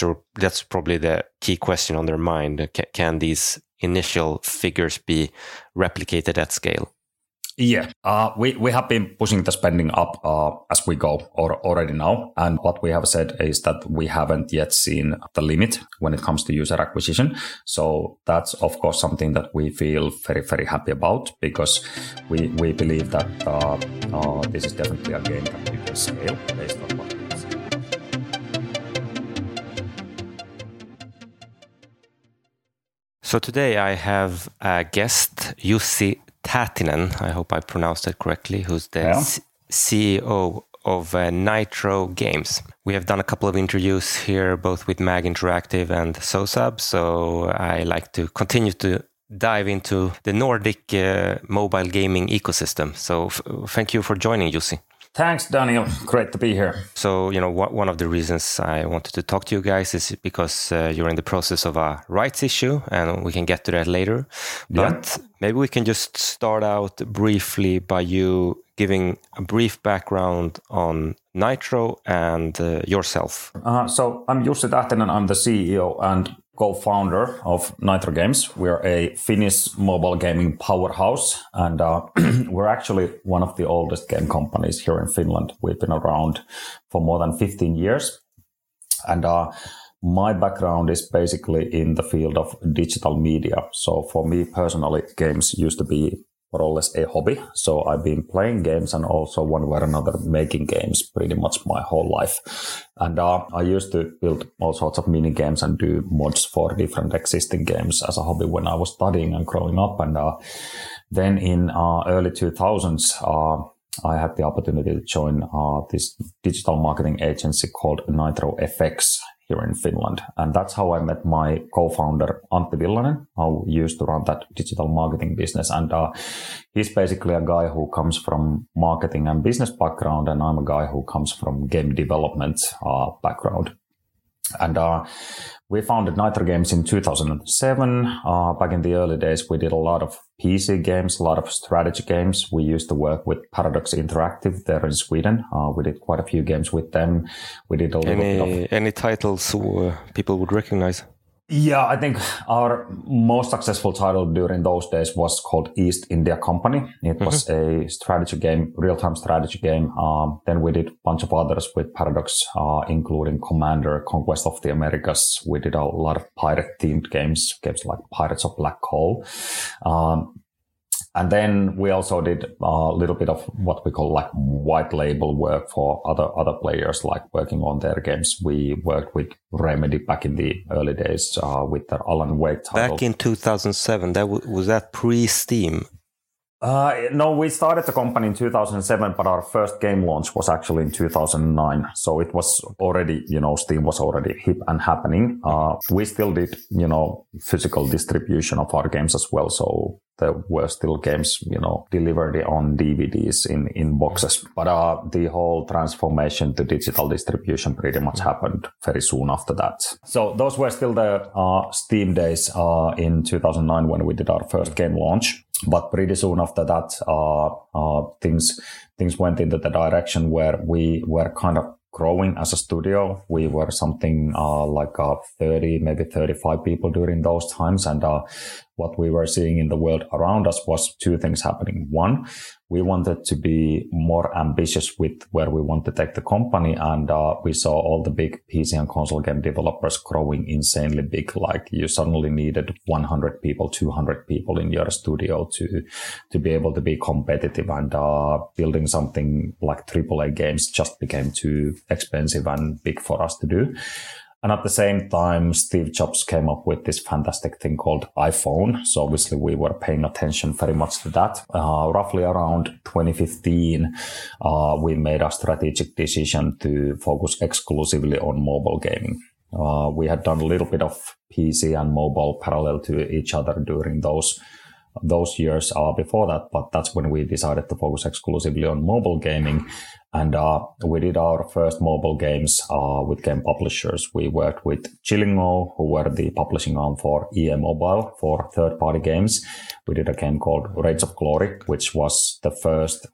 that's that's probably the key question on their mind. Can, can these initial figures be replicated at scale? Yeah, uh, we, we have been pushing the spending up uh, as we go or already now. And what we have said is that we haven't yet seen the limit when it comes to user acquisition. So that's, of course, something that we feel very, very happy about because we, we believe that uh, uh this is definitely a game that we can scale based on So today I have a guest, Jussi Tähtinen, I hope I pronounced that correctly, who's the yeah. CEO of uh, Nitro Games. We have done a couple of interviews here, both with Mag Interactive and SOSAB, so I like to continue to dive into the Nordic uh, mobile gaming ecosystem. So thank you for joining, Jussi. Thanks, Daniel. Great to be here. So, you know, one of the reasons I wanted to talk to you guys is because uh, you're in the process of a rights issue, and we can get to that later. But yeah. maybe we can just start out briefly by you giving a brief background on Nitro and uh, yourself. Uh, so, I'm Jussi Tähtinen. I'm the CEO, and co-founder of Nitro Games. We're a Finnish mobile gaming powerhouse, and uh, we're actually one of the oldest game companies here in Finland. We've been around for more than 15 years, and uh, my background is basically in the field of digital media. So for me personally, games used to be more or less a hobby. So I've been playing games and also one way or another making games pretty much my whole life. And uh, I used to build all sorts of mini games and do mods for different existing games as a hobby when I was studying and growing up. And uh, then in uh, early 2000s, uh, I had the opportunity to join uh, this digital marketing agency called Nitro FX here in Finland. And that's how I met my co-founder, Antti Villanen, who used to run that digital marketing business. And uh, he's basically a guy who comes from marketing and business background. And I'm a guy who comes from game development uh, background. And uh, we founded Nitro Games in 2007. Uh, back in the early days, we did a lot of PC games, a lot of strategy games. We used to work with Paradox Interactive there in Sweden. Uh, we did quite a few games with them. We did a little any, of... any titles uh, people would recognize? Yeah, I think our most successful title during those days was called East India Company. It mm-hmm. was a strategy game, real-time strategy game. Um, then we did a bunch of others with Paradox, uh, including Commander, Conquest of the Americas. We did a lot of pirate-themed games, games like Pirates of Black Cove. Um, and then we also did a little bit of what we call like white label work for other other players, like working on their games. We worked with Remedy back in the early days uh, with their Alan Wake title. Back in 2007, that w- was that pre Steam. Uh, no, we started the company in 2007, but our first game launch was actually in 2009. So it was already, you know, Steam was already hip and happening. Uh, we still did, you know, physical distribution of our games as well. So there were still games, you know, delivered on DVDs in, in boxes. But uh, the whole transformation to digital distribution pretty much happened very soon after that. So those were still the uh, Steam days uh, in 2009 when we did our first game launch but pretty soon after that, uh, uh, things things went into the direction where we were kind of growing as a studio. We were something uh, like uh, 30, maybe 35 people during those times. And uh, what we were seeing in the world around us was two things happening. One, we wanted to be more ambitious with where we want to take the company. And uh, we saw all the big PC and console game developers growing insanely big. Like you suddenly needed 100 people, 200 people in your studio to, to be able to be competitive and uh, building something like AAA games just became too expensive and big for us to do. And at the same time, Steve Jobs came up with this fantastic thing called iPhone. So obviously we were paying attention very much to that. Uh, roughly around 2015, uh, we made a strategic decision to focus exclusively on mobile gaming. Uh, we had done a little bit of PC and mobile parallel to each other during those those years uh, before that, but that's when we decided to focus exclusively on mobile gaming. And uh, we did our first mobile games uh, with game publishers. We worked with Chillingo, who were the publishing arm for EA Mobile for third-party games. We did a game called Raids of Glory, which was the first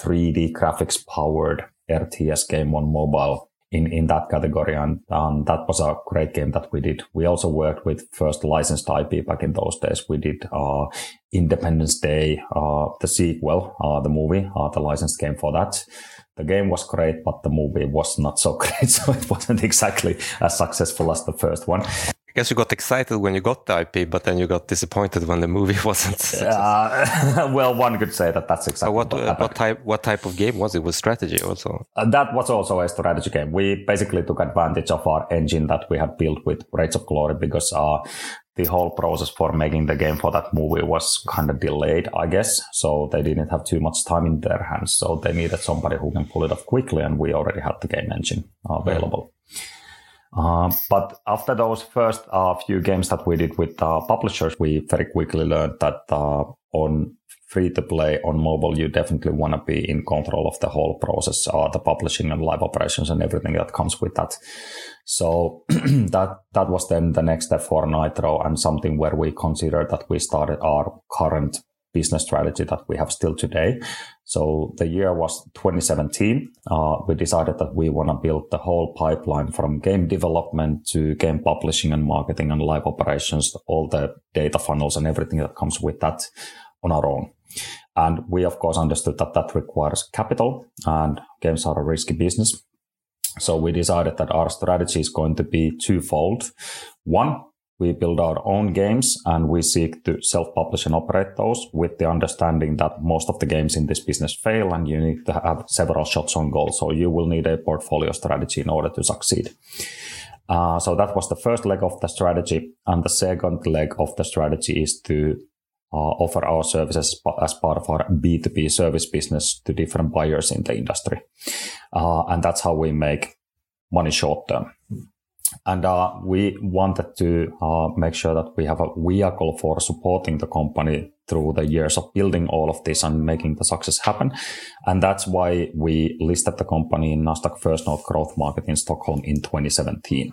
3D graphics-powered RTS game on mobile in, in that category. And um, that was a great game that we did. We also worked with first licensed IP back in those days. We did uh, Independence Day, uh, the sequel, uh, the movie, uh, the licensed game for that. The game was great, but the movie was not so great. So it wasn't exactly as successful as the first one. I guess you got excited when you got the IP, but then you got disappointed when the movie wasn't. Uh, well, one could say that that's exactly. So what what, what, type what type of game was it? Was strategy also? Uh, that was also a strategy game. We basically took advantage of our engine that we had built with Raids of Glory because uh, the whole process for making the game for that movie was kind of delayed, I guess. So they didn't have too much time in their hands. So they needed somebody who can pull it off quickly, and we already had the game engine available. Uh, but after those first uh, few games that we did with uh, publishers, we very quickly learned that uh, on free to play on mobile, you definitely want to be in control of the whole process, uh, the publishing and live operations and everything that comes with that. So that that was then the next step for Nitro and something where we considered that we started our current business strategy that we have still today. So the year was 2017. Uh, we decided that we want to build the whole pipeline from game development to game publishing and marketing and live operations, all the data funnels and everything that comes with that on our own. And we, of course, understood that that requires capital and games are a risky business. So we decided that our strategy is going to be twofold. One, we build our own games and we seek to self-publish and operate those with the understanding that most of the games in this business fail and you need to have several shots on goal. So you will need a portfolio strategy in order to succeed. Uh, so that was the first leg of the strategy. And the second leg of the strategy is to uh, offer our services as part of our B2B service business to different buyers in the industry. Uh, and that's how we make money short term. And uh, we wanted to uh, make sure that we have a vehicle for supporting the company through the years of building all of this and making the success happen. And that's why we listed the company in Nasdaq First North Growth Market in Stockholm in 2017.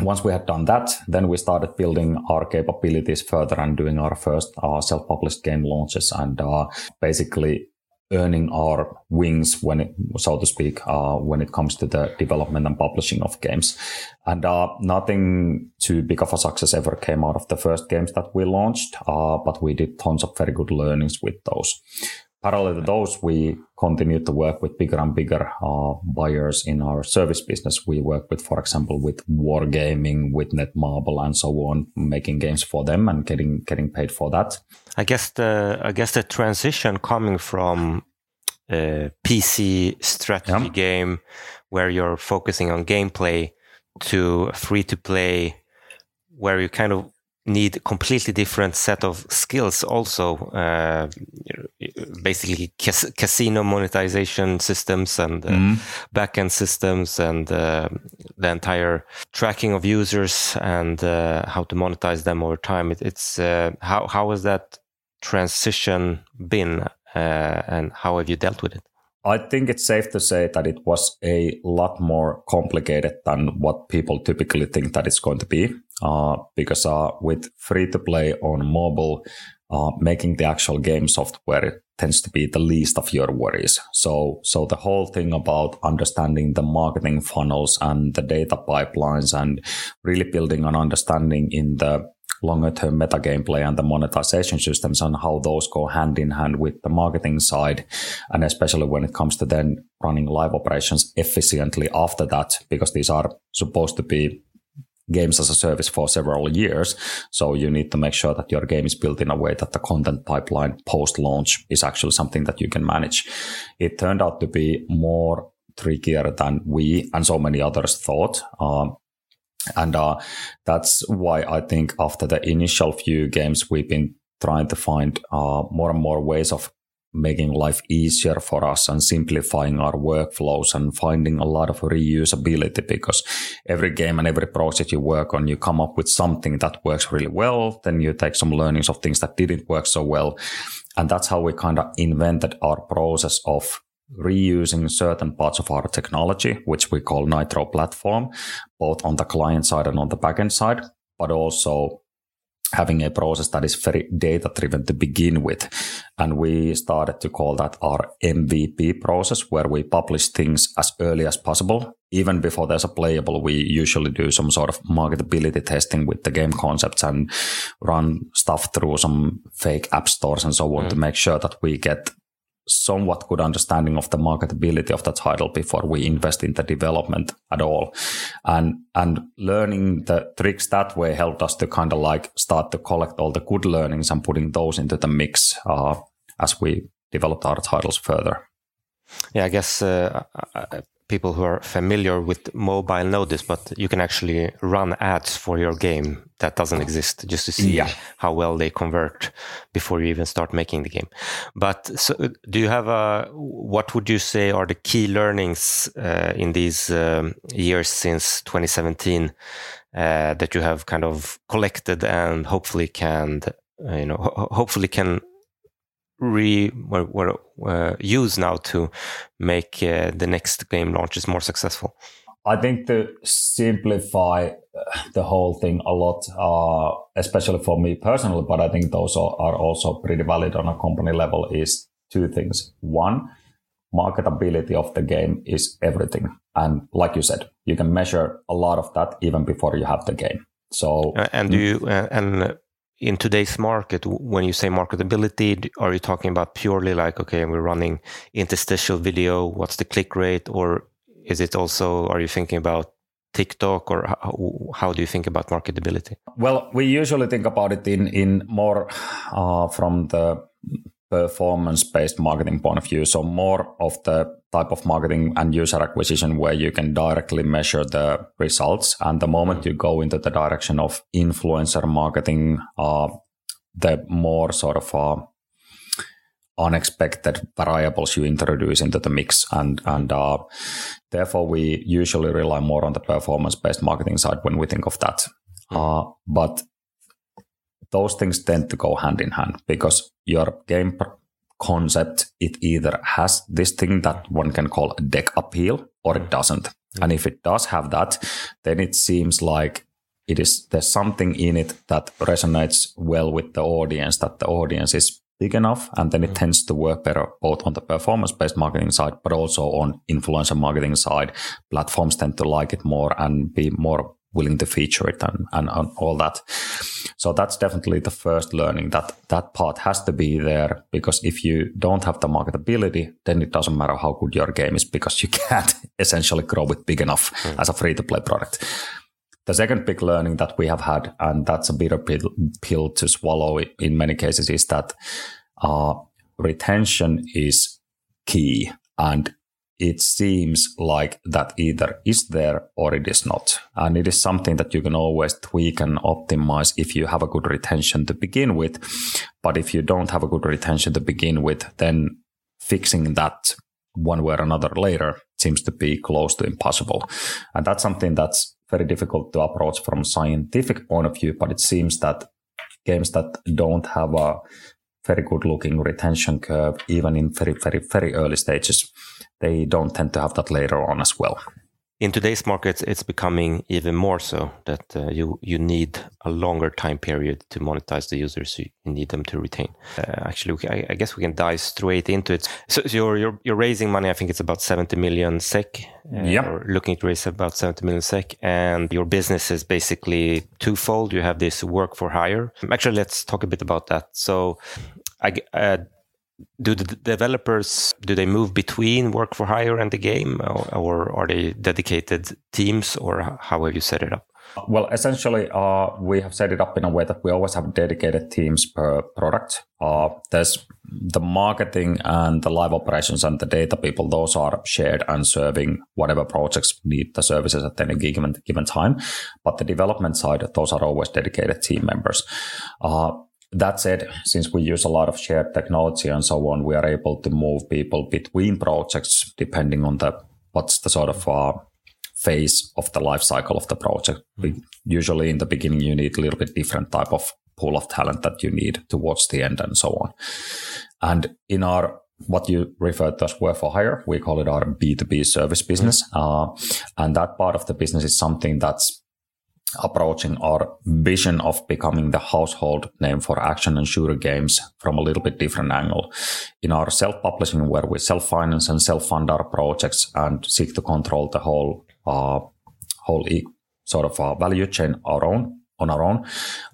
Once we had done that, then we started building our capabilities further and doing our first uh, self-published game launches and uh, basically earning our wings when it, so to speak, uh, when it comes to the development and publishing of games. And uh, nothing too big of a success ever came out of the first games that we launched, uh, but we did tons of very good learnings with those. Parallel to those, we continue to work with bigger and bigger uh, buyers in our service business. We work with, for example, with Wargaming, with Netmarble, and so on, making games for them and getting getting paid for that. I guess the I guess the transition coming from a PC strategy yeah. game where you're focusing on gameplay to free to play where you kind of need a completely different set of skills also uh, basically cas- casino monetization systems and uh, mm. backend systems and uh, the entire tracking of users and uh, how to monetize them over time it, it's uh, how how has that transition been uh, and how have you dealt with it I think it's safe to say that it was a lot more complicated than what people typically think that it's going to be. Uh, because uh, with free to play on mobile, uh, making the actual game software tends to be the least of your worries. So, so the whole thing about understanding the marketing funnels and the data pipelines and really building an understanding in the longer term meta gameplay and the monetization systems and how those go hand in hand with the marketing side. And especially when it comes to then running live operations efficiently after that, because these are supposed to be games as a service for several years. So you need to make sure that your game is built in a way that the content pipeline post launch is actually something that you can manage. It turned out to be more trickier than we and so many others thought. Um, and uh, that's why I think after the initial few games, we've been trying to find uh, more and more ways of making life easier for us and simplifying our workflows and finding a lot of reusability because every game and every project you work on, you come up with something that works really well. Then you take some learnings of things that didn't work so well. And that's how we kind of invented our process of reusing certain parts of our technology, which we call Nitro platform, both on the client side and on the backend side, but also having a process that is very data driven to begin with. And we started to call that our MVP process, where we publish things as early as possible. Even before there's a playable, we usually do some sort of marketability testing with the game concepts and run stuff through some fake app stores and so on mm. to make sure that we get somewhat good understanding of the marketability of the title before we invest in the development at all. And and learning the tricks that way helped us to kind of like start to collect all the good learnings and putting those into the mix uh, as we developed our titles further. Yeah, I guess uh, people who are familiar with mobile know this, but you can actually run ads for your game that doesn't exist just to see yeah. how well they convert before you even start making the game. But so, do you have a, what would you say are the key learnings uh, in these um, years since 2017 uh, that you have kind of collected and hopefully can, uh, you know, ho hopefully can re were, were uh, used now to make uh, the next game launches more successful? I think to simplify uh, the whole thing a lot, uh, especially for me personally, but I think those are also pretty valid on a company level, is two things. One, marketability of the game is everything. And like you said, you can measure a lot of that even before you have the game. So, uh, and do you, uh, and in today's market, when you say marketability, are you talking about purely like, okay, we're running interstitial video, what's the click rate? Or is it also, are you thinking about TikTok or how, how do you think about marketability? Well, we usually think about it in, in more uh, from the performance based marketing point of view. So, more of the type of marketing and user acquisition where you can directly measure the results. And the moment you go into the direction of influencer marketing, uh, the more sort of uh, unexpected variables you introduce into the mix. And, and uh, therefore, we usually rely more on the performance based marketing side when we think of that. Uh, but those things tend to go hand in hand because your game concept it either has this thing that one can call a deck appeal or it doesn't mm-hmm. and if it does have that then it seems like it is there's something in it that resonates well with the audience that the audience is big enough and then it mm-hmm. tends to work better both on the performance based marketing side but also on influencer marketing side platforms tend to like it more and be more willing to feature it and, and, and, all that. So that's definitely the first learning that that part has to be there because if you don't have the marketability, then it doesn't matter how good your game is because you can't essentially grow it big enough mm. as a free to play product. The second big learning that we have had, and that's a bitter pill, pill to swallow in many cases, is that uh, retention is key. And it seems like that either is there or it is not. And it is something that you can always tweak and optimize if you have a good retention to begin with. But if you don't have a good retention to begin with, then fixing that one way or another later seems to be close to impossible. And that's something that's very difficult to approach from a scientific point of view, but it seems that games that don't have a very good looking retention curve, even in very, very, very early stages, they don't tend to have that later on as well. In today's markets, it's becoming even more so that uh, you you need a longer time period to monetize the users. You need them to retain. Uh, actually, I, I, guess we can dive straight into it. So, so, you're, you're you're raising money. I think it's about seventy million SEK. Uh, yeah. Looking to raise about seventy million SEK, and your business is basically twofold. You have this work for hire. Actually, let's talk a bit about that. So, I, uh, do the developers do they move between work for hire and the game or, or are they dedicated teams or how have you set it up? Well essentially uh, we have set it up in a way that we always have dedicated teams per product. Uh, there's the marketing and the live operations and the data people those are shared and serving whatever projects need the services at any given, given time. But the development side those are always dedicated team members. Uh, that said, since we use a lot of shared technology and so on, we are able to move people between projects depending on the what's the sort of uh, phase of the life cycle of the project. Mm. Usually, in the beginning, you need a little bit different type of pool of talent that you need towards the end, and so on. And in our what you refer to as work for hire, we call it our B2B service business. Mm. Uh, and that part of the business is something that's approaching our vision of becoming the household name for action and shooter games from a little bit different angle. In our self-publishing, where we self-finance and self-fund our projects and seek to control the whole uh, whole e- sort of uh, value chain our own on our own,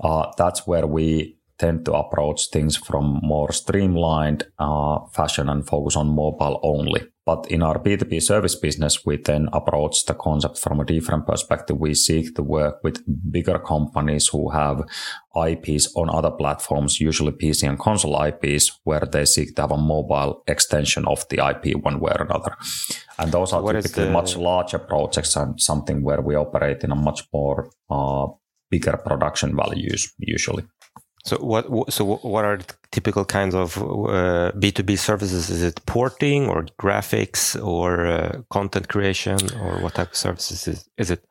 uh, that's where we tend to approach things from more streamlined uh, fashion and focus on mobile only. But in our B2B service business, we then approach the concept from a different perspective. We seek to work with bigger companies who have IPs on other platforms, usually PC and console IPs, where they seek to have a mobile extension of the IP one way or another. And those are what typically the... much larger projects and something where we operate in a much more uh, bigger production values usually. So what? So what are typical kinds of B two B services? Is it porting or graphics or uh, content creation or what type of services is, is it?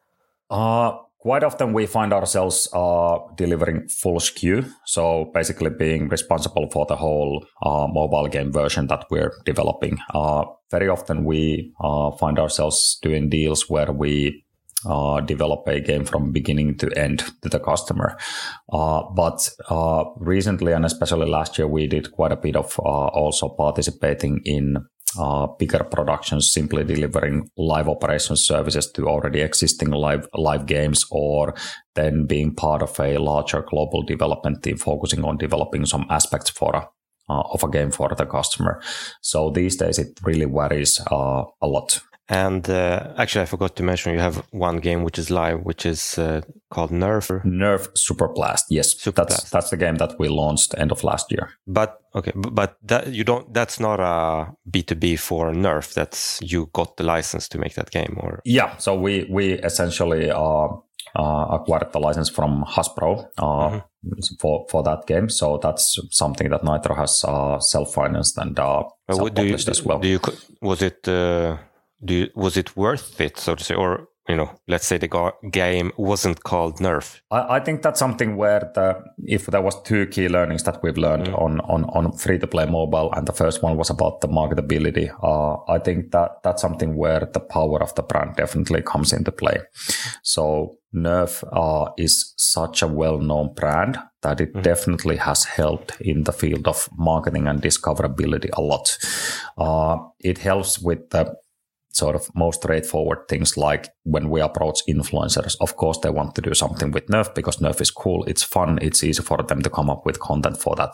Uh, quite often we find ourselves uh, delivering full SKU. So basically being responsible for the whole uh, mobile game version that we're developing. Uh, very often we uh, find ourselves doing deals where we uh, develop a game from beginning to end to the customer. Uh, but uh, recently, and especially last year, we did quite a bit of uh, also participating in uh, bigger productions, simply delivering live operations services to already existing live live games, or then being part of a larger global development team focusing on developing some aspects for a uh, of a game for the customer. So these days it really varies a lot. And uh, actually, I forgot to mention you have one game which is live, which is uh, called Nerf. Nerf Super Blast. Yes, Super that's Blast. that's the game that we launched end of last year. But okay, but that you don't. That's not a B two B for Nerf. That's you got the license to make that game, or yeah. So we we essentially uh, uh acquired the license from Hasbro. Uh, mm-hmm. For, for that game, so that's something that Nitro has uh, self financed and self-published as well. Do you was it do you, was it worth it, so to say, or you know, let's say the game wasn't called Nerf? I, I, think that's something where the if there was two key learnings that we've learned mm. on on, on free to play mobile, and the first one was about the marketability. Uh, I think that that's something where the power of the brand definitely comes into play. So Nerf uh, is such a well-known brand that it mm. definitely has helped in the field of marketing and discoverability a lot. Uh, it helps with the sort of most straightforward things like when we approach influencers of course they want to do something with nerf because nerf is cool it's fun it's easy for them to come up with content for that.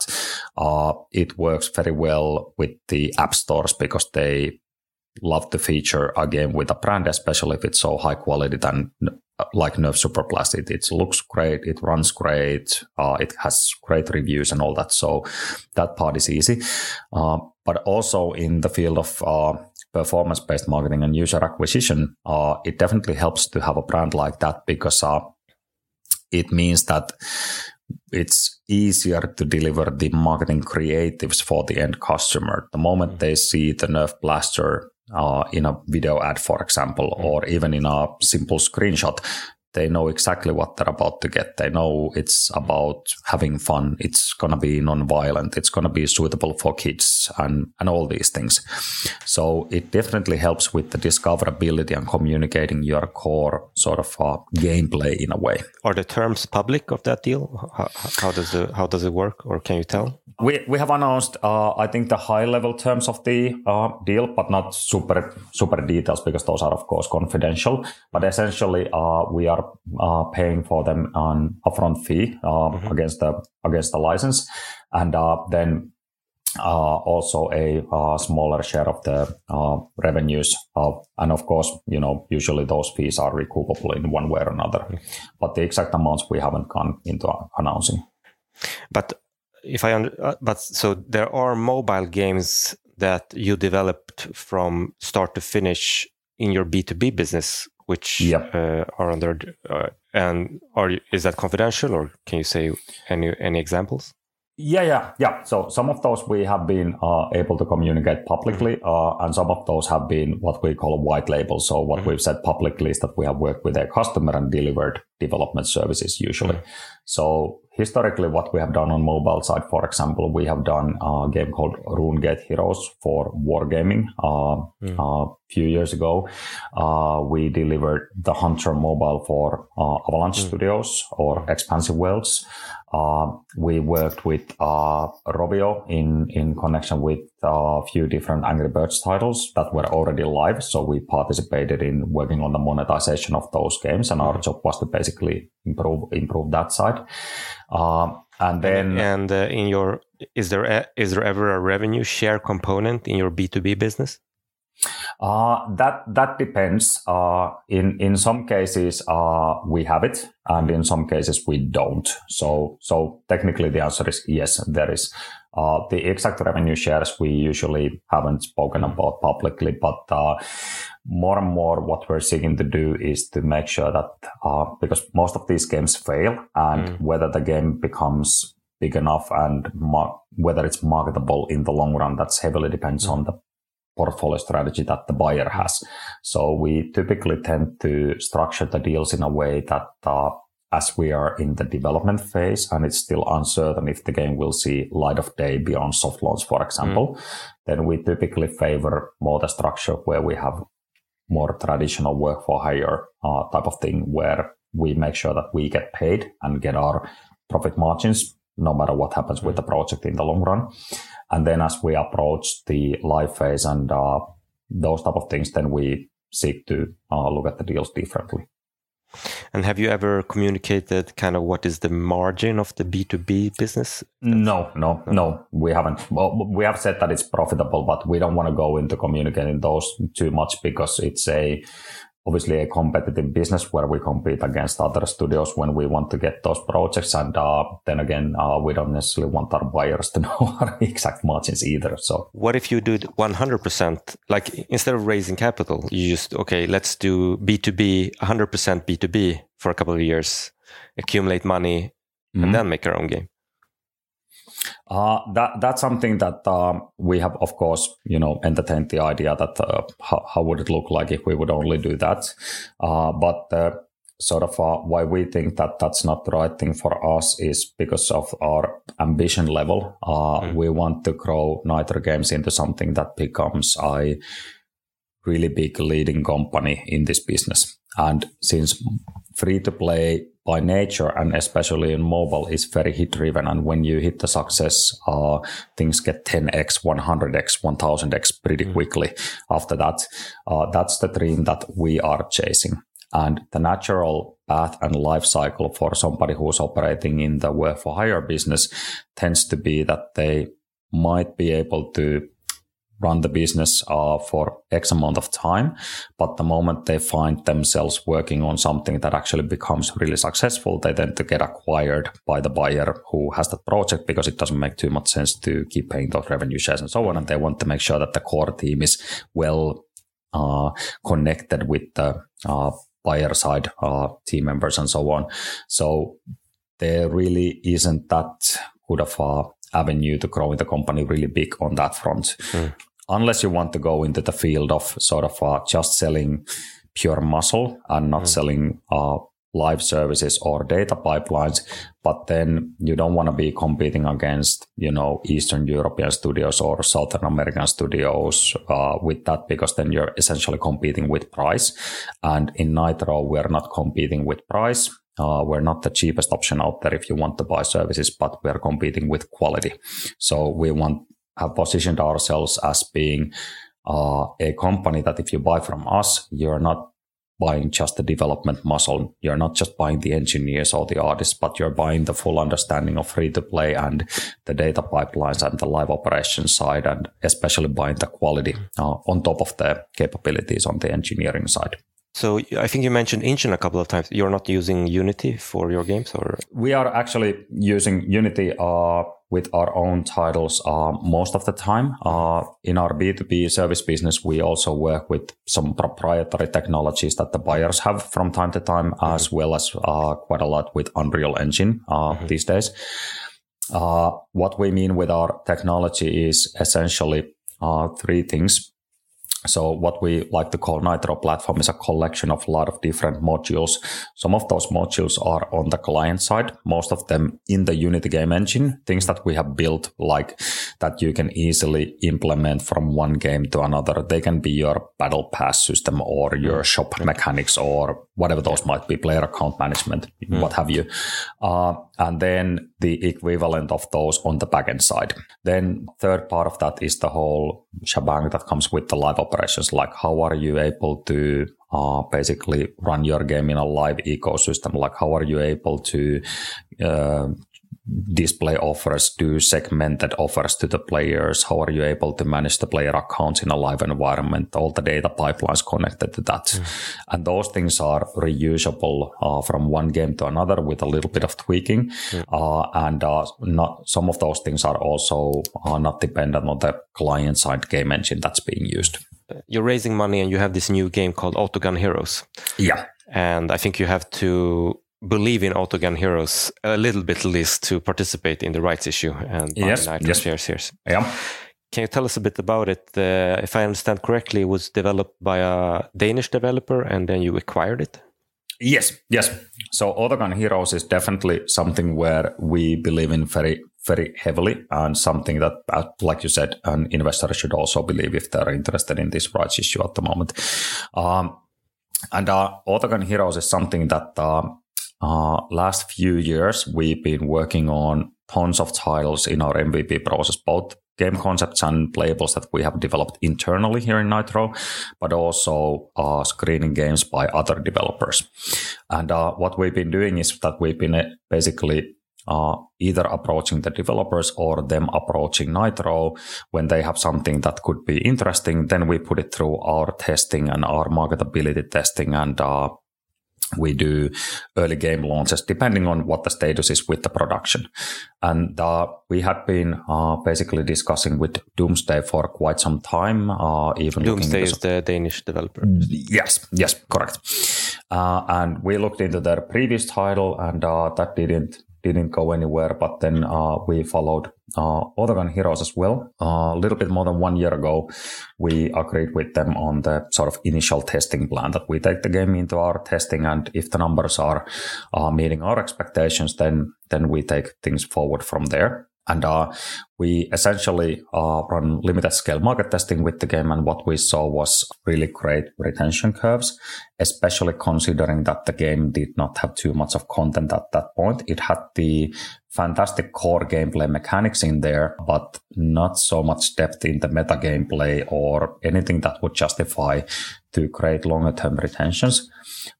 Uh, it works very well with the app stores because they love to feature a game with a brand especially if it's so high quality than like nerf super blast it, it looks great it runs great uh, it has great reviews and all that so that part is easy. Uh, but also in the field of uh, performance based marketing and user acquisition, uh, it definitely helps to have a brand like that because uh, it means that it's easier to deliver the marketing creatives for the end customer. The moment mm-hmm. they see the Nerf Blaster uh, in a video ad, for example, mm-hmm. or even in a simple screenshot, they know exactly what they're about to get. They know it's about having fun. It's going to be non-violent. It's going to be suitable for kids and, and all these things. So it definitely helps with the discoverability and communicating your core sort of uh, gameplay in a way. Are the terms public of that deal? How, how does it, how does it work or can you tell? We, we have announced, uh, I think the high level terms of the uh, deal, but not super, super details because those are of course confidential. But essentially, uh, we are uh, paying for them an upfront fee uh, mm-hmm. against the against the license, and uh, then uh, also a uh, smaller share of the uh, revenues. and of course, you know, usually those fees are recoupable in one way or another. Mm-hmm. But the exact amounts we haven't gone into announcing. But if I under, but so there are mobile games that you developed from start to finish in your B2B business which yep. uh, are under uh, and are is that confidential or can you say any any examples yeah yeah yeah so some of those we have been uh, able to communicate publicly mm-hmm. uh, and some of those have been what we call a white label so what mm-hmm. we've said publicly is that we have worked with a customer and delivered development services usually. So historically, what we have done on mobile side, for example, we have done a game called RuneGate Heroes for wargaming. Uh, mm. A few years ago, uh, we delivered the Hunter mobile for uh, Avalanche mm. Studios or Expansive Worlds. Uh, we worked with uh, Rovio in, in connection with a few different Angry Birds titles that were already live. So we participated in working on the monetization of those games, and our job was to basically improve improve that side. Uh, and then and uh, in your is there a, is there ever a revenue share component in your B two B business? Uh, that that depends. Uh, in in some cases, uh, we have it, and in some cases we don't. So so technically, the answer is yes. There is. Uh, the exact revenue shares we usually haven't spoken about publicly, but uh, more and more what we're seeking to do is to make sure that uh, because most of these games fail, and mm. whether the game becomes big enough and mar- whether it's marketable in the long run, that's heavily depends mm. on the portfolio strategy that the buyer has. So we typically tend to structure the deals in a way that uh, as we are in the development phase and it's still uncertain if the game will see light of day beyond soft launch, for example, mm. then we typically favor more the structure where we have more traditional work for hire uh, type of thing where we make sure that we get paid and get our profit margins no matter what happens with the project in the long run. And then as we approach the live phase and uh, those type of things, then we seek to uh, look at the deals differently. And have you ever communicated kind of what is the margin of the B2B business? No, no, no, we haven't. Well, we have said that it's profitable, but we don't want to go into communicating those too much because it's a obviously a competitive business where we compete against other studios when we want to get those projects. And uh, then again, uh, we don't necessarily want our buyers to know our exact margins either. So, what if you do 100%? Like instead of raising capital, you just, okay, let's do B2B, 100% B2B for a couple of years, accumulate money, mm-hmm. and then make our own game. Uh, that that's something that um, we have, of course, you know, entertained the idea that uh, how, how, would it look like if we would only do that. Uh, but uh, sort of uh, why we think that that's not the right thing for us is because of our ambition level. Mm. We want to grow Nitro Games into something that becomes a really big leading company in this business. And since free to play by nature and especially in mobile is very hit driven and when you hit the success uh, things get 10x 100x 1000x pretty mm. quickly after that uh, that's the dream that we are chasing and the natural path and life cycle for somebody who's operating in the work for hire business tends to be that they might be able to run the business uh, for X amount of time. But the moment they find themselves working on something that actually becomes really successful, they tend to get acquired by the buyer who has that project because it doesn't make too much sense to keep paying those revenue shares and so on. And they want to make sure that the core team is well uh, connected with the uh, buyer side uh, team members and so on. So there really isn't that good of a avenue to growing the company really big on that front. Mm. Unless you want to go into the field of sort of uh, just selling pure muscle and not mm. selling uh, live services or data pipelines, but then you don't want to be competing against, you know, Eastern European studios or Southern American studios uh, with that because then you're essentially competing with price. And in Nitro, we're not competing with price. Uh, we're not the cheapest option out there if you want to buy services, but we're competing with quality. So we want have positioned ourselves as being uh, a company that if you buy from us, you're not buying just the development muscle. You're not just buying the engineers or the artists, but you're buying the full understanding of free to play and the data pipelines and the live operations side, and especially buying the quality uh, on top of the capabilities on the engineering side. So I think you mentioned engine a couple of times. You're not using Unity for your games, or we are actually using Unity uh, with our own titles uh, most of the time. Uh, in our B2B service business, we also work with some proprietary technologies that the buyers have from time to time, mm-hmm. as well as uh, quite a lot with Unreal Engine uh, mm-hmm. these days. Uh, what we mean with our technology is essentially three things So what we like to call Nitro platform is a collection of a lot of different modules. Some of those modules are on the client side, most of them in the Unity game engine, things that we have built like that you can easily implement from one game to another. They can be your battle pass system or your mm. shop mechanics or whatever those might be, player account management, mm. what have you. Uh, and then the equivalent of those on the backend side. Then third part of that is the whole shebang that comes with the live operations. Like how are you able to uh, basically run your game in a live ecosystem? Like how are you able to uh, display offers, do segmented offers to the players? How are you able to manage the player accounts in a live environment? All the data pipelines connected to that. Mm. And those things are reusable uh, from one game to another with a little bit of tweaking. Mm. Uh, and uh, not, some of those things are also uh, not dependent on the client side game engine that's being used. You're raising money and you have this new game called Autogun Heroes. Yeah. And I think you have to believe in Autogun Heroes a little bit at least to participate in the rights issue and buy yes, Nitro yes. shares here. Yeah. Can you tell us a bit about it? Uh, if I understand correctly, it was developed by a Danish developer and then you acquired it? Yes, yes. So Autogun Heroes is definitely something where we believe in very, very heavily and something that, uh, like you said, an investor should also believe if they're interested in this rights issue at the moment. Um, and uh, Autogun Heroes is something that uh, uh, last few years, we've been working on tons of titles in our MVP process, both game concepts and playables that we have developed internally here in Nitro, but also uh, screening games by other developers. And uh, what we've been doing is that we've been uh, basically uh, either approaching the developers or them approaching Nitro when they have something that could be interesting. Then we put it through our testing and our marketability testing and uh, we do early game launches depending on what the status is with the production. And uh, we had been uh, basically discussing with Doomsday for quite some time. Uh, even Doomsday is the Danish developer. Yes, yes, correct. Uh, and we looked into their previous title, and uh, that didn't didn't go anywhere. But then uh, we followed uh, Autogun Heroes as well. Uh, a little bit more than one year ago, we agreed with them on the sort of initial testing plan that we take the game into our testing, and if the numbers are uh, meeting our expectations, then then we take things forward from there. And uh, we essentially uh, run limited scale market testing with the game. And what we saw was really great retention curves, especially considering that the game did not have too much of content at that point. It had the fantastic core gameplay mechanics in there, but not so much depth in the meta gameplay or anything that would justify to create longer term retentions.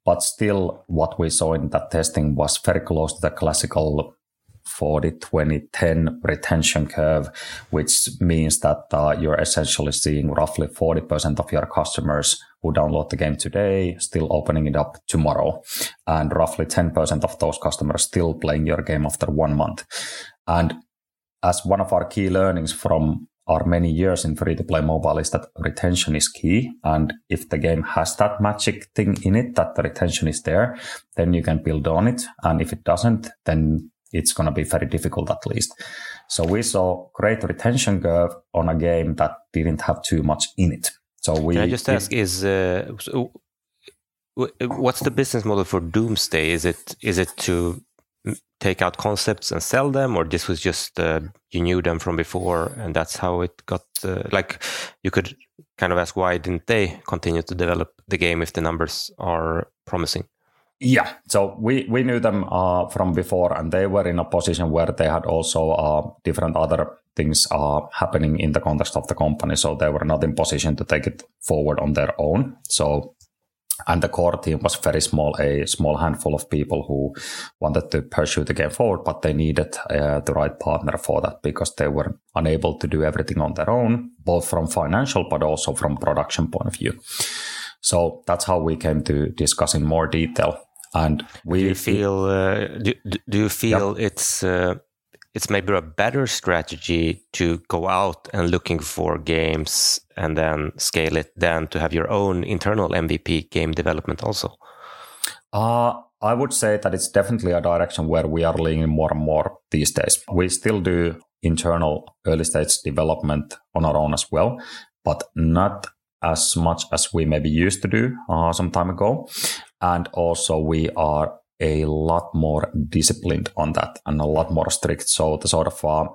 But still, what we saw in that testing was very close to the classical 40 20 10 retention curve, which means that uh, you're essentially seeing roughly 40% of your customers who download the game today still opening it up tomorrow, and roughly 10% of those customers still playing your game after one month. And as one of our key learnings from our many years in free to play mobile is that retention is key. And if the game has that magic thing in it, that the retention is there, then you can build on it. And if it doesn't, then it's going to be very difficult at least. So we saw great retention curve on a game that didn't have too much in it. So we. Can I just ask? Is uh, what's the business model for Doomsday? Is it is it to take out concepts and sell them, or this was just uh, you knew them from before and that's how it got? Uh, like you could kind of ask why didn't they continue to develop the game if the numbers are promising? Yeah, so we, we knew them uh, from before, and they were in a position where they had also uh, different other things uh, happening in the context of the company. So they were not in position to take it forward on their own. So, and the core team was very small, a small handful of people who wanted to pursue the game forward, but they needed uh, the right partner for that because they were unable to do everything on their own, both from financial but also from production point of view. So that's how we came to discuss in more detail and we do you feel uh, do, do you feel yeah. it's uh, it's maybe a better strategy to go out and looking for games and then scale it than to have your own internal MVP game development also? Uh, I would say that it's definitely a direction where we are leaning more and more these days. We still do internal early stage development on our own as well, but not as much as we maybe used to do uh, some time ago. And also we are a lot more disciplined on that and a lot more strict. So the sort of uh,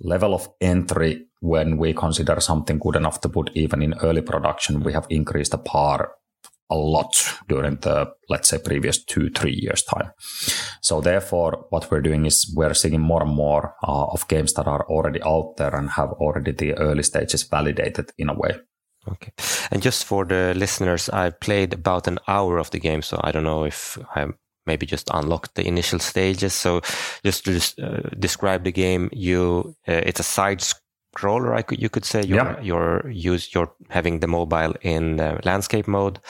level of entry when we consider something good enough to put even in early production, we have increased the par a lot during the let's say previous two three years time so therefore what we're doing is we're seeing more and more uh, of games that are already out there and have already the early stages validated in a way okay and just for the listeners i played about an hour of the game so i don't know if i maybe just unlocked the initial stages so just to uh, describe the game you uh, it's a side scroller, I could you could say. You're yeah. you're use you're having the mobile in uh, landscape mode,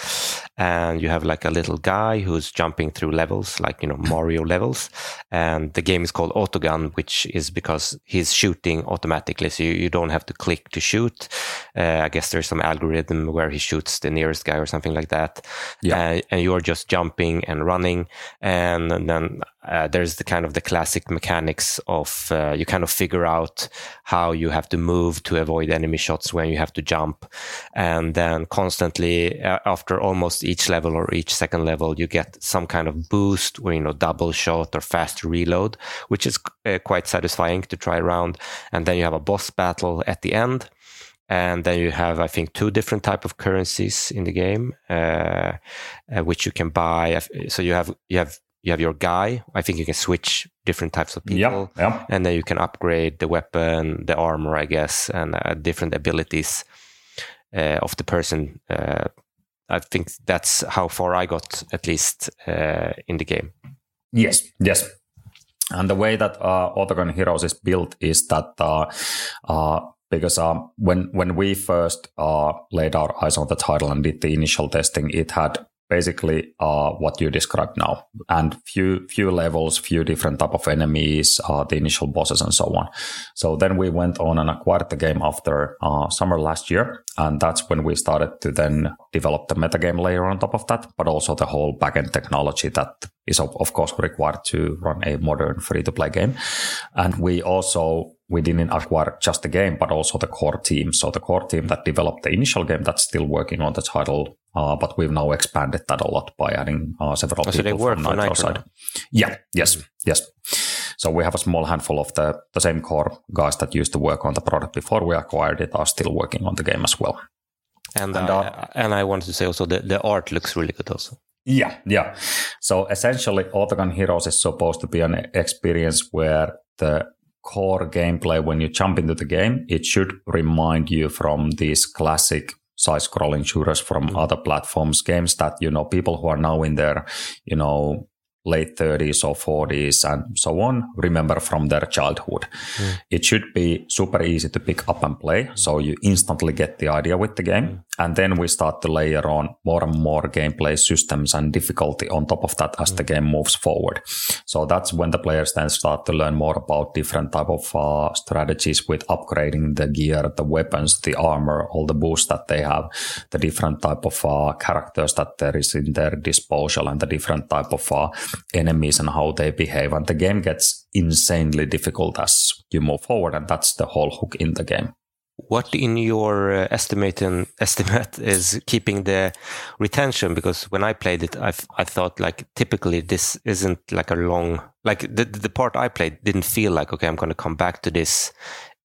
and you have like a little guy who's jumping through levels, like you know Mario levels. And the game is called Autogun, which is because he's shooting automatically, so you, you don't have to click to shoot. Uh, I guess there's some algorithm where he shoots the nearest guy or something like that. Yeah. Uh, and you're just jumping and running, and, and then uh, there's the kind of the classic mechanics of uh, you kind of figure out how you have to move to avoid enemy shots when you have to jump and then constantly uh, after almost each level or each second level you get some kind of boost or you know double shot or fast reload which is uh, quite satisfying to try around and then you have a boss battle at the end and then you have i think two different type of currencies in the game uh, uh, which you can buy so you have you have you have your guy. I think you can switch different types of people, yeah, yeah. and then you can upgrade the weapon, the armor, I guess, and uh, different abilities uh, of the person. Uh, I think that's how far I got, at least uh, in the game. Yes, yes. And the way that uh, Autogun Heroes is built is that uh, because um, when when we first uh, laid our eyes on the title and did the initial testing, it had basically uh, what you described now. And few few levels few different type of enemies uh, the initial bosses and so on. So then we went on and acquired the game after uh, summer last year. And that's when we started to then develop the metagame layer on top of that but also the whole backend technology that is of, of course required to run a modern free to play game. And we also we didn't acquire just the game, but also the core team. So the core team that developed the initial game that's still working on the title, uh, but we've now expanded that a lot by adding uh, several oh, people so they work from Nitro side. Yeah, yes, yes. So we have a small handful of the, the same core guys that used to work on the product before we acquired it are still working on the game as well. And and, uh, and I wanted to say also that the art looks really good also. Yeah, yeah. So essentially, Autogun Heroes is supposed to be an experience where the core gameplay when you jump into the game, it should remind you from these classic side scrolling shooters from mm-hmm. other platforms games that you know people who are now in their you know late 30s or 40s and so on remember from their childhood. Mm. It should be super easy to pick up and play, so you instantly get the idea with the game. Mm. And then we start to layer on more and more gameplay systems and difficulty on top of that as mm. the game moves forward. So that's when the players then start to learn more about different type of uh, strategies with upgrading the gear, the weapons, the armor, all the boosts that they have, the different type of uh, characters that there is in their disposal and the different type of uh, enemies and how they behave. And the game gets insanely difficult as you move forward, and that's the whole hook in the game. What in your uh, estimate estimate is keeping the retention? Because when I played it, I, I thought like typically this isn't like a long like the the part I played didn't feel like okay I'm going to come back to this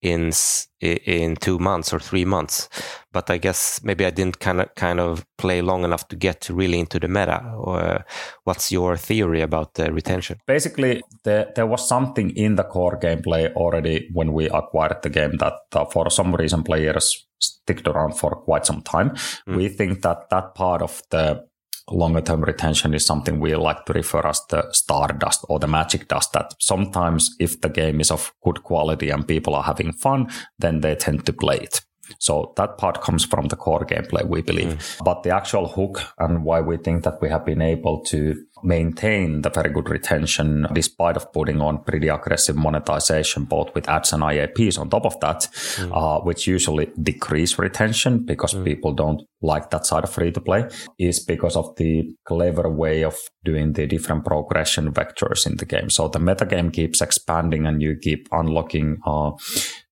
in in two months or three months. But I guess maybe I didn't kind of kind of play long enough to get really into the meta. Or what's your theory about the retention? Basically, there there was something in the core gameplay already when we acquired the game that uh, for some reason players sticked around for quite some time. Mm. We think that that part of the longer term retention is something we like to refer as the stardust or the magic dust that sometimes if the game is of good quality and people are having fun then they tend to play it so that part comes from the core gameplay, we believe. Mm. But the actual hook and why we think that we have been able to maintain the very good retention despite of putting on pretty aggressive monetization, both with ads and IAPs on top of that, mm. uh, which usually decrease retention because mm. people don't like that side of free to play, is because of the clever way of doing the different progression vectors in the game. So the metagame keeps expanding and you keep unlocking uh,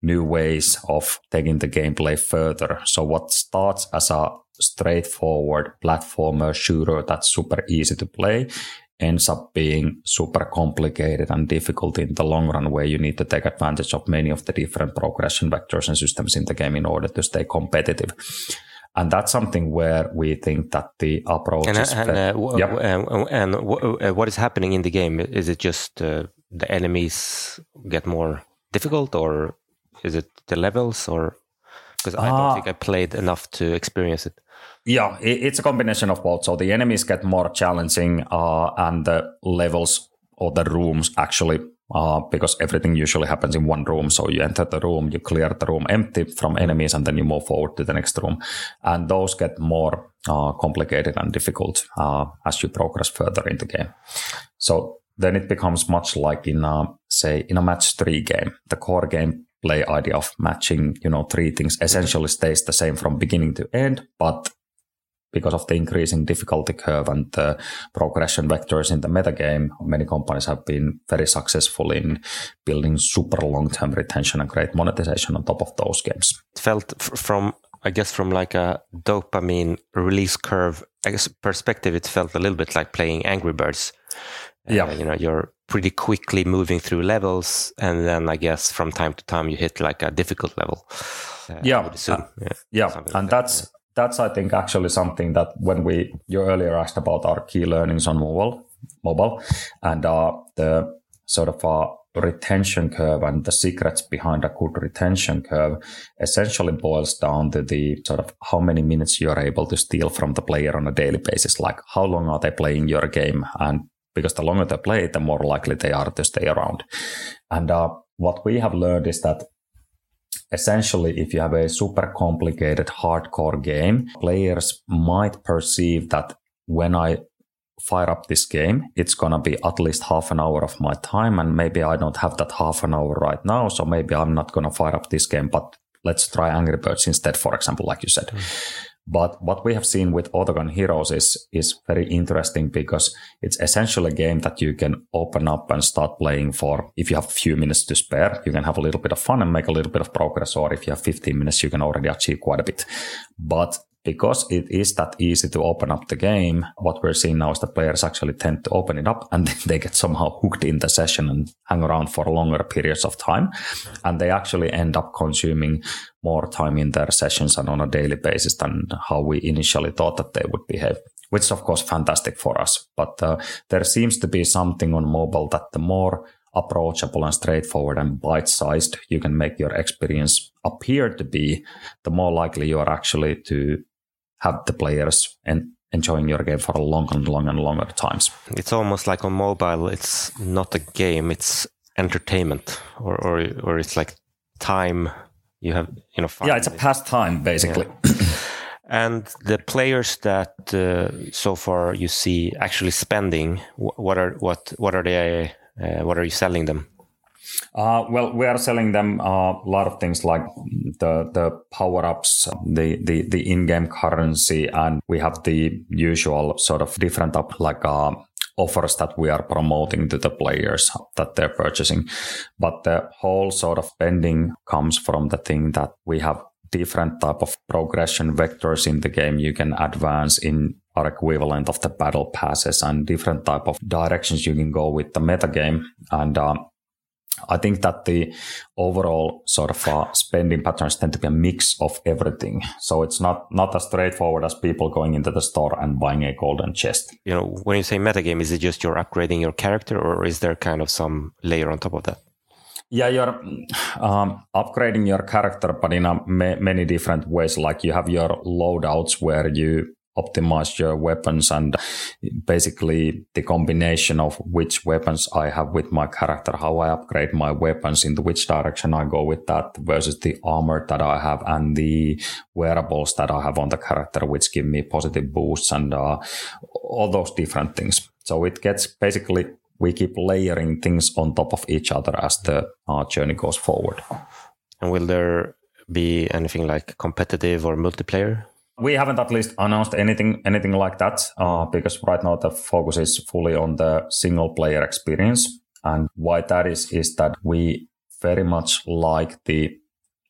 new ways of taking the gameplay further. So what starts as a straightforward platformer shooter that's super easy to play ends up being super complicated and difficult in the long run where you need to take advantage of many of the different progression vectors and systems in the game in order to stay competitive and that's something where we think that the approach and, is and, uh, w- yep. and, and w- uh, what is happening in the game is it just uh, the enemies get more difficult or is it the levels or because i don't ah. think i played enough to experience it yeah it's a combination of both so the enemies get more challenging uh, and the levels or the rooms actually uh, because everything usually happens in one room. So you enter the room, you clear the room empty from enemies, and then you move forward to the next room. And those get more uh, complicated and difficult uh, as you progress further in the game. So then it becomes much like in, a, say, in a match three game. The core game play idea of matching, you know, three things essentially stays the same from beginning to end, but because of the increasing difficulty curve and the progression vectors in the metagame, many companies have been very successful in building super long-term retention and great monetization on top of those games. It felt from, I guess, from like a dopamine release curve perspective, it felt a little bit like playing Angry Birds. Yeah, uh, you know, you're pretty quickly moving through levels, and then I guess from time to time you hit like a difficult level. Uh, yeah. Uh, yeah, yeah, and like that's yeah that's I think actually something that when we you earlier asked about our key learnings on mobile mobile and uh, the sort of uh, retention curve and the secrets behind a good retention curve essentially boils down to the sort of how many minutes you're able to steal from the player on a daily basis like how long are they playing your game and because the longer they play the more likely they are to stay around and uh, what we have learned is that essentially, if you have a super complicated hardcore game, players might perceive that when I fire up this game, it's going to be at least half an hour of my time. And maybe I don't have that half an hour right now. So maybe I'm not going to fire up this game, but let's try Angry Birds instead, for example, like you said. Mm. But what we have seen with Autogun Heroes is, is very interesting because it's essentially a game that you can open up and start playing for. If you have a few minutes to spare, you can have a little bit of fun and make a little bit of progress. Or if you have 15 minutes, you can already achieve quite a bit. But because it is that easy to open up the game, what we're seeing now is that players actually tend to open it up and they get somehow hooked in the session and hang around for longer periods of time. And they actually end up consuming more time in their sessions and on a daily basis than how we initially thought that they would behave, which is of course fantastic for us. But uh, there seems to be something on mobile that the more approachable and straightforward and bite sized you can make your experience appear to be, the more likely you are actually to have the players and enjoying your game for a long and long and longer times. It's almost like on mobile, it's not a game, it's entertainment, or or, or it's like time you have, you know. Yeah, it's a pastime basically. Yeah. and the players that uh, so far you see actually spending, what are what what are they? Uh, what are you selling them? Uh, well, we are selling them uh, a lot of things like the the power ups, the, the the in game currency, and we have the usual sort of different up like uh, offers that we are promoting to the players that they're purchasing. But the whole sort of spending comes from the thing that we have different type of progression vectors in the game you can advance in our equivalent of the battle passes and different type of directions you can go with the metagame and um, I think that the overall sort of uh, spending patterns tend to be a mix of everything. So it's not not as straightforward as people going into the store and buying a golden chest. You know, when you say metagame, is it just you're upgrading your character, or is there kind of some layer on top of that? Yeah, you're um, upgrading your character, but in a, ma- many different ways. Like you have your loadouts where you optimize your weapons and basically the combination of which weapons I have with my character, how I upgrade my weapons, into which direction I go with that versus the armor that I have and the wearables that I have on the character, which give me positive boosts and uh, all those different things. So it gets basically we keep layering things on top of each other as the uh, journey goes forward. And will there be anything like competitive or multiplayer we haven't at least announced anything anything like that uh, because right now the focus is fully on the single player experience. And why that is is that we very much like the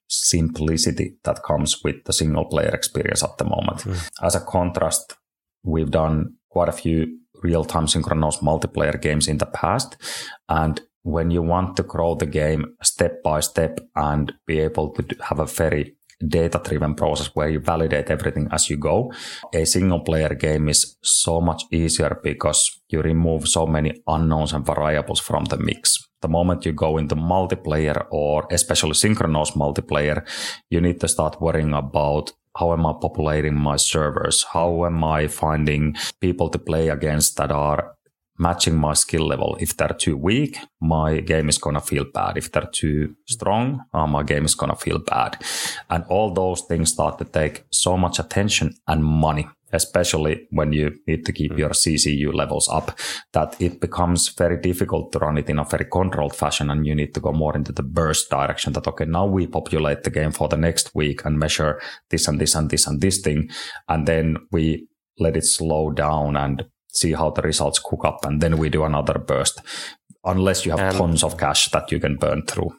simplicity that comes with the single player experience at the moment. Mm. As a contrast, we've done quite a few real time synchronous multiplayer games in the past. And when you want to grow the game step by step and be able to have a very data driven process where you validate everything as you go. A single player game is so much easier because you remove so many unknowns and variables from the mix. The moment you go into multiplayer or especially synchronous multiplayer, you need to start worrying about how am I populating my servers? How am I finding people to play against that are matching my skill level. If they're too weak, my game is going to feel bad. If they're too strong, uh, my game is going to feel bad. And all those things start to take so much attention and money, especially when you need to keep mm. your CCU levels up, that it becomes very difficult to run it in a very controlled fashion. And you need to go more into the burst direction that, okay, now we populate the game for the next week and measure this and this and this and this thing. And then we let it slow down and see how the results cook up, and then we do another burst, unless you have and, tons of cash that you can burn through.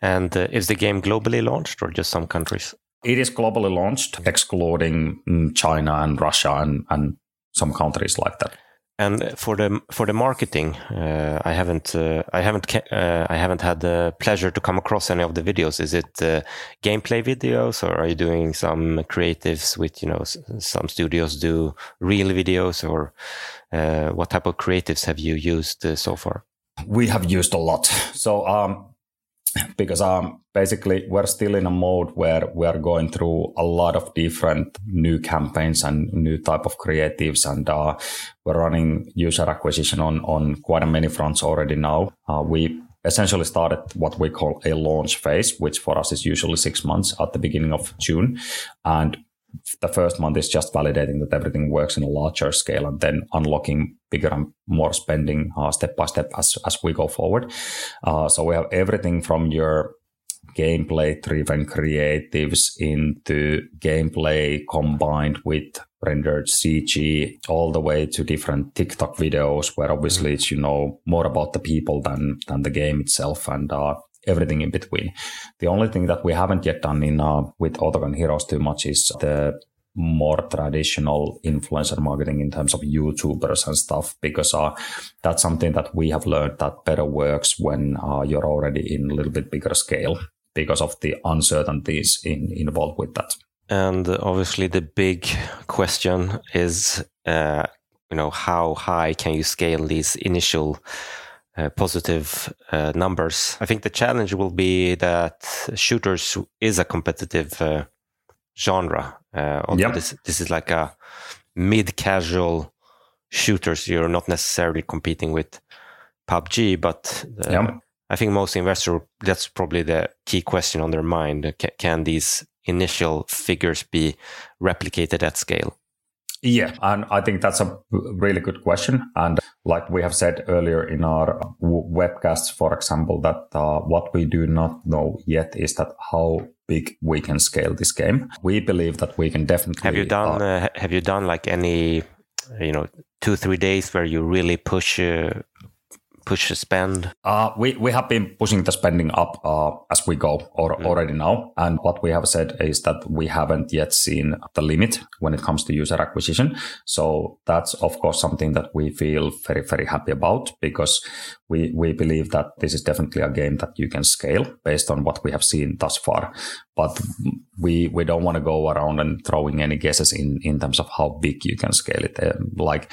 And uh, is the game globally launched or just some countries? It is globally launched, excluding mm, China and Russia and, and some countries like that. And for the for the marketing, uh, I haven't uh, I haven't uh, I haven't had the pleasure to come across any of the videos. Is it uh, gameplay videos, or are you doing some creatives with you know some studios do real videos, or uh, what type of creatives have you used uh, so far? We have used a lot. So um, because um, basically we're still in a mode where we are going through a lot of different new campaigns and new type of creatives and uh, we're running user acquisition on, on quite a many fronts already now. Uh, we essentially started what we call a launch phase, which for us is usually six months at the beginning of June. And the first month is just validating that everything works in a larger scale and then unlocking bigger and more spending uh, step by step as, as we go forward. Uh, so we have everything from your gameplay driven creatives into gameplay combined with rendered CG all the way to different TikTok videos where obviously it's, you know, more about the people than, than the game itself. And, uh, everything in between. The only thing that we haven't yet done in uh, with Autogun Heroes too much is the more traditional influencer marketing in terms of YouTubers and stuff, because uh, that's something that we have learned that better works when uh, you're already in a little bit bigger scale because of the uncertainties in, involved with that. And obviously, the big question is, uh, you know, how high can you scale these initial uh, positive uh, numbers. I think the challenge will be that shooters is a competitive uh, genre. Uh, yep. this this is like a mid casual shooters. You're not necessarily competing with PUBG, but yep. I think most investors that's probably the key question on their mind. Can, can these initial figures be replicated at scale? Yeah, and I think that's a really good question. And like we have said earlier in our webcasts, for example, that uh, what we do not know yet is that how big we can scale this game. We believe that we can definitely. Have you done? Uh, uh, have you done like any, you know, two three days where you really push uh, push the spend? Uh, we, we have been pushing the spending up uh, as we go or, mm. already now. And what we have said is that we haven't yet seen the limit when it comes to user acquisition. So that's, of course, something that we feel very, very happy about because we, we believe that this is definitely a game that you can scale based on what we have seen thus far. But we, we don't want to go around and throwing any guesses in, in terms of how big you can scale it. Um, like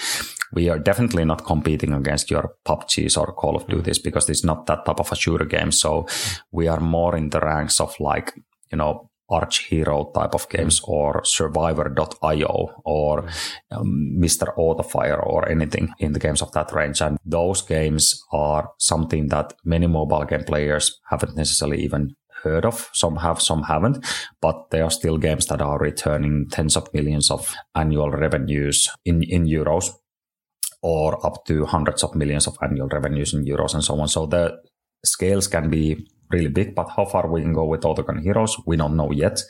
we are definitely not competing against your PUBGs or Call of Duties because it's not that type of a shooter game. So we are more in the ranks of like, you know, Archero type of games mm. or survivor.io or um, Mr. Autofire or anything in the games of that range. And those games are something that many mobile game players haven't necessarily even heard of. Some have, some haven't, but there are still games that are returning tens of millions of annual revenues in, in euros or up to hundreds of millions of annual revenues in euros and so on. So the scales can be really big, but how far we can go with Autogun Heroes, we don't know yet.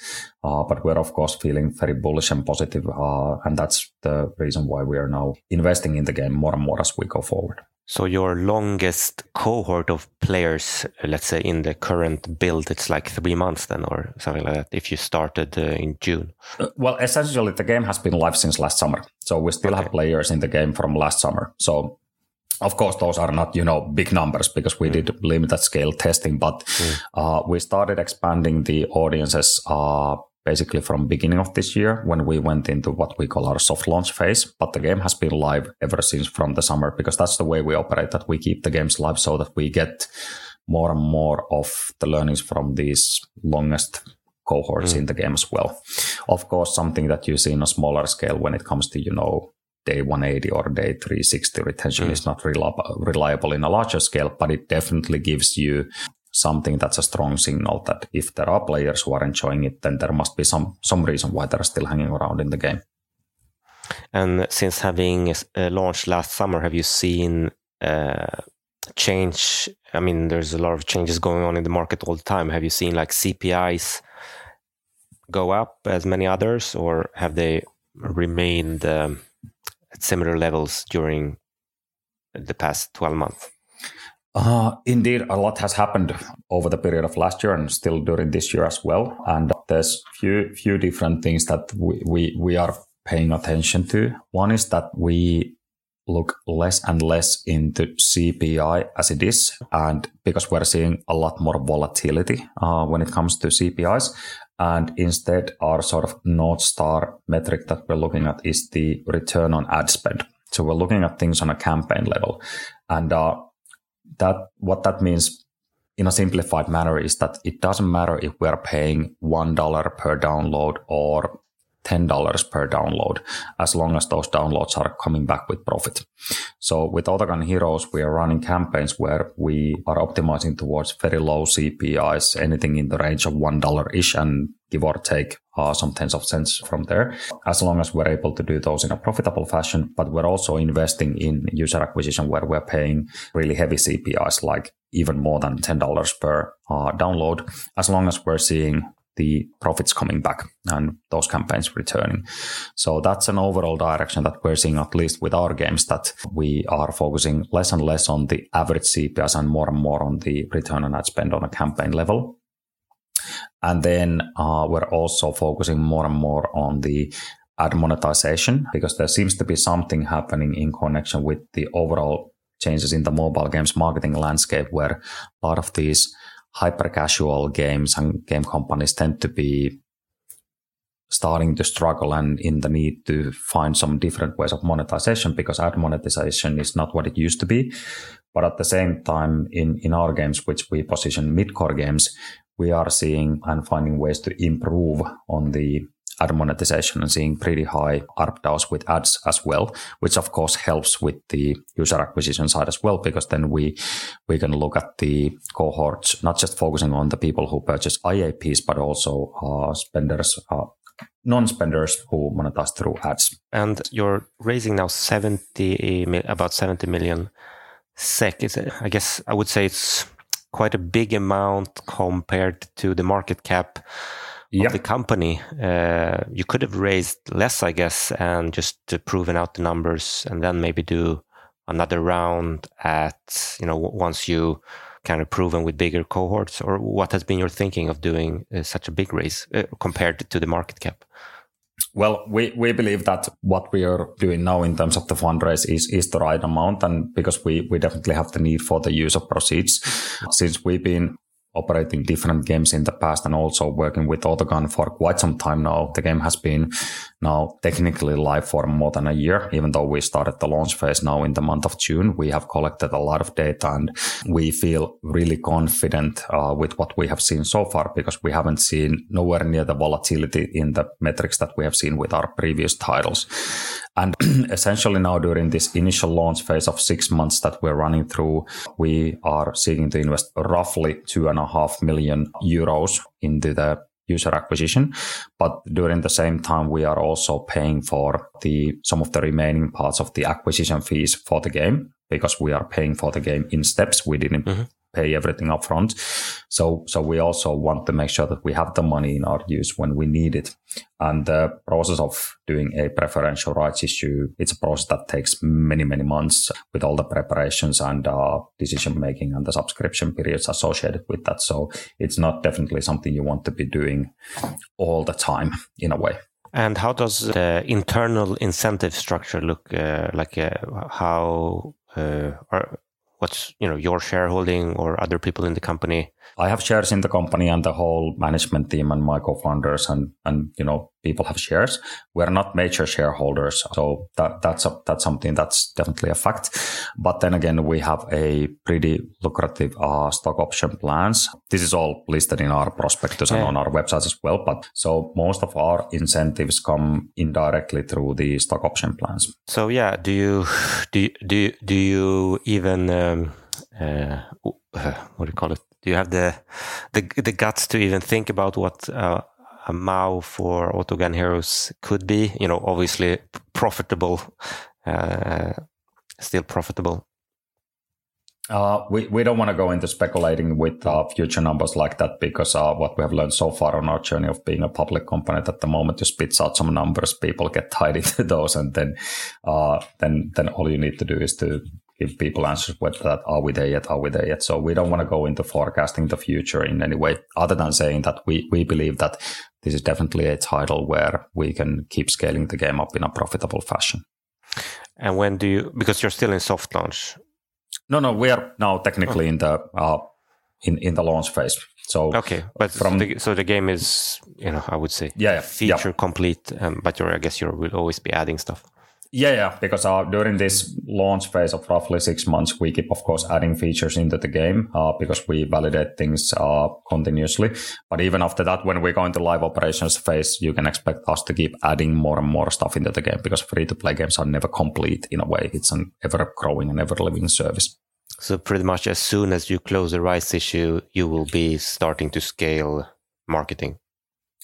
Uh, but we're of course feeling very bullish and positive, uh, and that's the reason why we are now investing in the game more and more as we go forward. So your longest cohort of players, let's say in the current build, it's like three months then, or something like that. If you started uh, in June. Uh, well, essentially, the game has been live since last summer, so we still okay. have players in the game from last summer. So, of course, those are not you know big numbers because we mm. did limited scale testing, but mm. uh, we started expanding the audiences uh, basically from beginning of this year when we went into what we call our soft launch phase but the game has been live ever since from the summer because that's the way we operate that we keep the games live so that we get more and more of the learnings from these longest cohorts mm. in the game as well of course something that you see in a smaller scale when it comes to you know day 180 or day 360 retention mm. is not reliable in a larger scale but it definitely gives you something that's a strong signal that if there are players who are enjoying it, then there must be some some reason why they're still hanging around in the game. And since having uh, launched last summer, have you seen uh, change? I mean, there's a lot of changes going on in the market all the time. Have you seen like CPIs go up as many others, or have they remained um, at similar levels during the past 12 months? Uh, indeed, a lot has happened over the period of last year and still during this year as well. And there's few few different things that we, we, we are paying attention to. One is that we look less and less into CPI as it is, and because we're seeing a lot more volatility uh, when it comes to CPIs. And instead, our sort of North Star metric that we're looking at is the return on ad spend. So we're looking at things on a campaign level. And uh, that what that means in a simplified manner is that it doesn't matter if we are paying one dollar per download or $10 per download as long as those downloads are coming back with profit. So with Autogun Heroes, we are running campaigns where we are optimizing towards very low CPIs, anything in the range of $1 ish and give or take uh, some tens of cents from there, as long as we're able to do those in a profitable fashion. But we're also investing in user acquisition where we're paying really heavy CPIs, like even more than $10 per uh, download, as long as we're seeing the profits coming back and those campaigns returning. So that's an overall direction that we're seeing, at least with our games, that we are focusing less and less on the average CPS and more and more on the return on ad spend on a campaign level. And then uh, we're also focusing more and more on the ad monetization because there seems to be something happening in connection with the overall changes in the mobile games marketing landscape where a lot of these hyper casual games and game companies tend to be starting to struggle and in the need to find some different ways of monetization because ad monetization is not what it used to be. But at the same time, in, in our games, which we position mid-core games, we are seeing and finding ways to improve on the ad monetization and seeing pretty high ARPDAUs with ads as well, which of course helps with the user acquisition side as well, because then we we can look at the cohorts, not just focusing on the people who purchase IAPs, but also uh, spenders, uh, non-spenders who monetize through ads. And you're raising now 70, about 70 million SEK Is I guess I would say it's quite a big amount compared to the market cap yep. of the company. Uh, you could have raised less, I guess, and just proven out the numbers, and then maybe do another round at you know once you kind of proven with bigger cohorts. Or what has been your thinking of doing uh, such a big raise uh, compared to the market cap? Well, we, we believe that what we are doing now in terms of the fundraise is, is the right amount. And because we, we definitely have the need for the use of proceeds, since we've been operating different games in the past and also working with Autogun for quite some time now. The game has been now technically live for more than a year, even though we started the launch phase now in the month of June. We have collected a lot of data and we feel really confident uh, with what we have seen so far because we haven't seen nowhere near the volatility in the metrics that we have seen with our previous titles. And essentially now during this initial launch phase of six months that we're running through, we are seeking to invest roughly two and a half million euros into the user acquisition. But during the same time, we are also paying for the some of the remaining parts of the acquisition fees for the game because we are paying for the game in steps. We didn't mm-hmm. Pay everything up front. So, so we also want to make sure that we have the money in our use when we need it. And the process of doing a preferential rights issue, it's a process that takes many, many months with all the preparations and uh, decision making and the subscription periods associated with that. So it's not definitely something you want to be doing all the time in a way. And how does the internal incentive structure look uh, like? Uh, how uh, are, what's you know your shareholding or other people in the company? I have shares in the company and the whole management team and my co-founders and and you know people have shares. We're not major shareholders, so that that's a, that's something that's definitely a fact. But then again, we have a pretty lucrative uh, stock option plans. This is all listed in our prospectus yeah. and on our website as well. But so most of our incentives come indirectly through the stock option plans. So yeah, do you do you, do you, do you even um, uh, what do you call it? Do you have the the the guts to even think about what uh, a MAU for Autogun Heroes could be? You know, obviously profitable, uh, still profitable. Uh, we, we don't want to go into speculating with uh, future numbers like that because uh, what we have learned so far on our journey of being a public company that the moment you spits out some numbers, people get tied into those, and then uh, then then all you need to do is to give people answers whether that are we there yet, are we there yet. So we don't want to go into forecasting the future in any way, other than saying that we, we believe that this is definitely a title where we can keep scaling the game up in a profitable fashion. And when do you, because you're still in soft launch? No, no, we are now technically oh. in the uh, in in the launch phase. So okay, but from the, so the game is you know I would say yeah, yeah feature yeah. complete, um, but you're I guess you will always be adding stuff. Yeah, yeah, because uh, during this launch phase of roughly six months, we keep, of course, adding features into the game uh, because we validate things uh, continuously. But even after that, when we go into live operations phase, you can expect us to keep adding more and more stuff into the game because free to play games are never complete in a way. It's an ever growing and ever living service. So, pretty much as soon as you close the rights issue, you will be starting to scale marketing.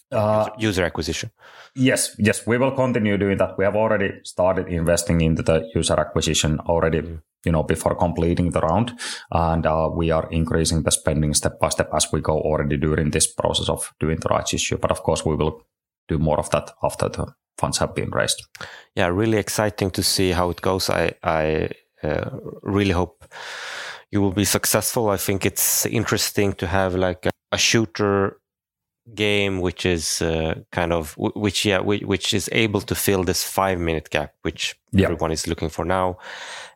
Uh, user acquisition. Yes, yes, we will continue doing that. We have already started investing into the user acquisition already, mm. you know, before completing the round, and uh, we are increasing the spending step by step as we go already during this process of doing the rights issue. But of course, we will do more of that after the funds have been raised. Yeah, really exciting to see how it goes. I I uh, really hope you will be successful. I think it's interesting to have like a, a shooter game which is uh, kind of which yeah which, is able to fill this five minute gap which everyone is looking for now.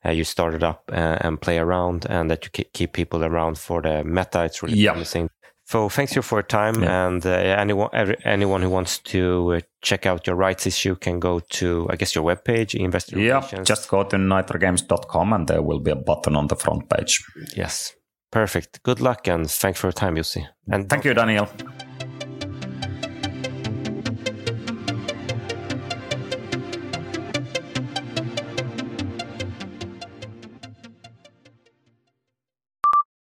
Uh, you start it up uh, and play around and that you keep people around for the meta. It's really promising. So thanks you for your time yeah. and uh, anyone every, anyone who wants to uh, check out your rights issue can go to i guess your webpage investor yeah. Just go to nitrogames.com and there will be a button on the front page. Yes. Perfect. Good luck and thanks for your time Jussi. And thank you daniel